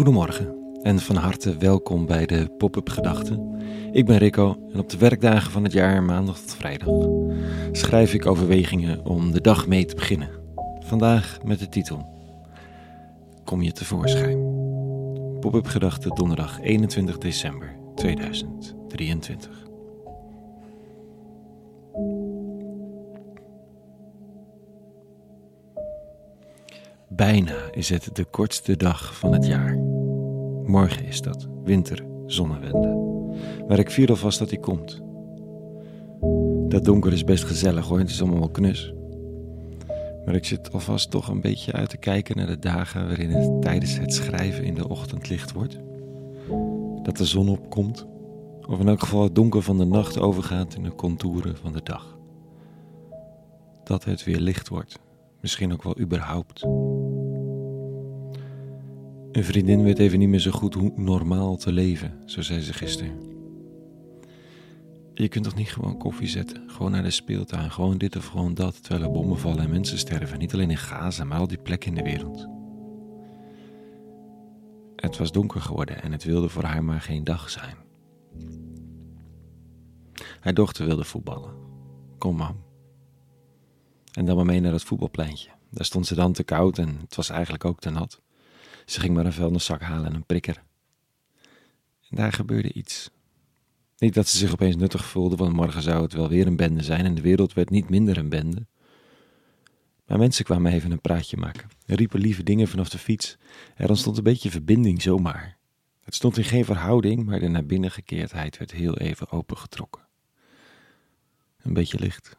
Goedemorgen en van harte welkom bij de Pop-up Gedachten. Ik ben Rico en op de werkdagen van het jaar, maandag tot vrijdag, schrijf ik overwegingen om de dag mee te beginnen. Vandaag met de titel Kom je tevoorschijn? Pop-up Gedachten donderdag 21 december 2023. Bijna is het de kortste dag van het jaar. Morgen is dat, winter, zonnewende. Maar ik vier alvast dat hij komt. Dat donker is best gezellig hoor, het is allemaal wel knus. Maar ik zit alvast toch een beetje uit te kijken naar de dagen waarin het tijdens het schrijven in de ochtend licht wordt. Dat de zon opkomt, of in elk geval het donker van de nacht overgaat in de contouren van de dag. Dat het weer licht wordt, misschien ook wel überhaupt. Een vriendin weet even niet meer zo goed hoe normaal te leven, zo zei ze gisteren. Je kunt toch niet gewoon koffie zetten, gewoon naar de speeltuin, gewoon dit of gewoon dat, terwijl er bommen vallen en mensen sterven. Niet alleen in Gaza, maar al die plekken in de wereld. Het was donker geworden en het wilde voor haar maar geen dag zijn. Haar dochter wilde voetballen. Kom mam. En dan maar mee naar het voetbalpleintje. Daar stond ze dan te koud en het was eigenlijk ook te nat. Ze ging maar een vuilniszak halen en een prikker. En daar gebeurde iets. Niet dat ze zich opeens nuttig voelde, want morgen zou het wel weer een bende zijn en de wereld werd niet minder een bende. Maar mensen kwamen even een praatje maken, riepen lieve dingen vanaf de fiets. Er ontstond een beetje verbinding zomaar. Het stond in geen verhouding, maar de naar binnen gekeerdheid werd heel even opengetrokken. Een beetje licht.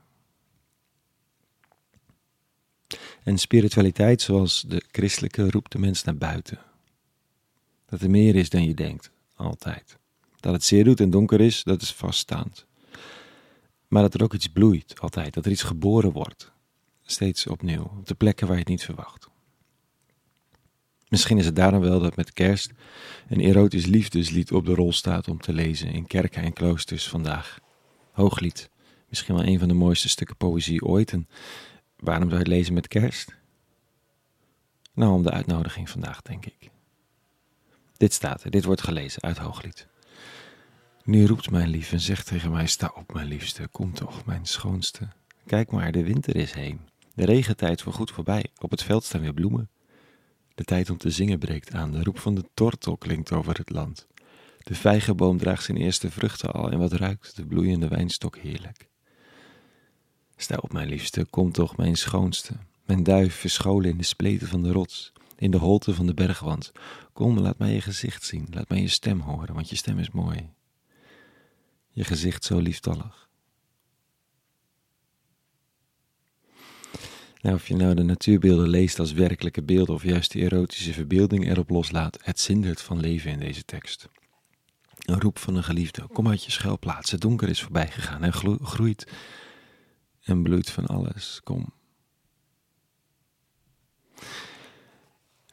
En spiritualiteit zoals de christelijke roept de mens naar buiten. Dat er meer is dan je denkt, altijd. Dat het zeer doet en donker is, dat is vaststaand. Maar dat er ook iets bloeit, altijd. Dat er iets geboren wordt. Steeds opnieuw, op de plekken waar je het niet verwacht. Misschien is het daarom wel dat met kerst een erotisch liefdeslied op de rol staat om te lezen in kerken en kloosters vandaag. Hooglied, misschien wel een van de mooiste stukken poëzie ooit. En waarom zou je het lezen met kerst? Nou, om de uitnodiging vandaag, denk ik. Dit staat er, dit wordt gelezen uit Hooglied. Nu roept mijn lief en zegt tegen mij: Sta op, mijn liefste, kom toch, mijn schoonste. Kijk maar, de winter is heen. De regentijd voorgoed voorbij. Op het veld staan weer bloemen. De tijd om te zingen breekt aan. De roep van de tortel klinkt over het land. De vijgenboom draagt zijn eerste vruchten al en wat ruikt de bloeiende wijnstok heerlijk. Sta op, mijn liefste, kom toch, mijn schoonste. Mijn duif verscholen in de spleten van de rots, in de holte van de bergwand. Kom, laat mij je gezicht zien, laat mij je stem horen, want je stem is mooi. Je gezicht zo lieftallig. Nou, of je nou de natuurbeelden leest als werkelijke beelden of juist die erotische verbeelding erop loslaat, het zindert van leven in deze tekst. Een roep van een geliefde, kom uit je schuilplaats, het donker is voorbij gegaan en groeit en bloeit van alles, kom.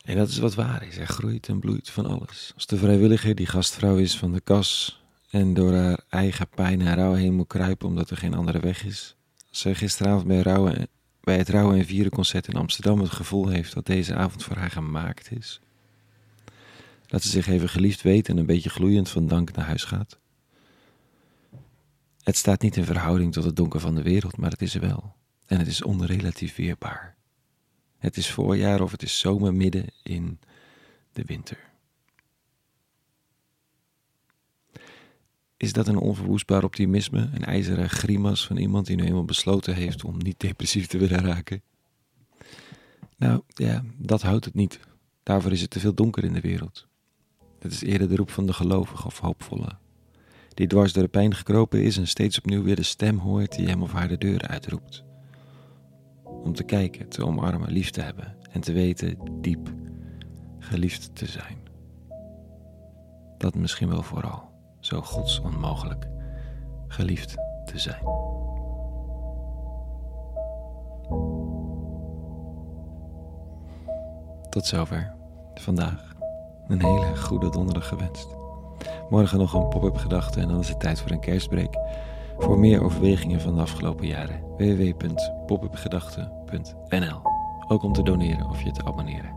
En dat is wat waar is, er groeit en bloeit van alles. Als de vrijwilliger die gastvrouw is van de kas en door haar eigen pijn en rouw heen moet kruipen omdat er geen andere weg is. Als zij gisteravond bij, bij het Rouwen en Vieren concert in Amsterdam het gevoel heeft dat deze avond voor haar gemaakt is. Dat ze zich even geliefd weet en een beetje gloeiend van dank naar huis gaat. Het staat niet in verhouding tot het donker van de wereld, maar het is er wel. En het is onrelativeerbaar. Het is voorjaar of het is zomer midden in de winter. Is dat een onverwoestbaar optimisme, een ijzeren grimas van iemand die nu eenmaal besloten heeft om niet depressief te willen raken? Nou ja, dat houdt het niet. Daarvoor is het te veel donker in de wereld. Het is eerder de roep van de gelovige of hoopvolle, die dwars door de pijn gekropen is en steeds opnieuw weer de stem hoort die hem of haar de deur uitroept. Om te kijken, te omarmen, lief te hebben en te weten diep geliefd te zijn. Dat misschien wel vooral zo gods onmogelijk geliefd te zijn. Tot zover vandaag. Een hele goede donderdag gewenst. Morgen nog een pop-up gedachte en dan is het tijd voor een kerstbreak. Voor meer overwegingen van de afgelopen jaren www.popupgedachten.nl Ook om te doneren of je te abonneren.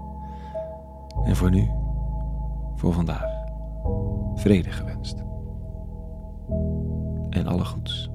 En voor nu, voor vandaag. Vrede gewenst. En alle goeds.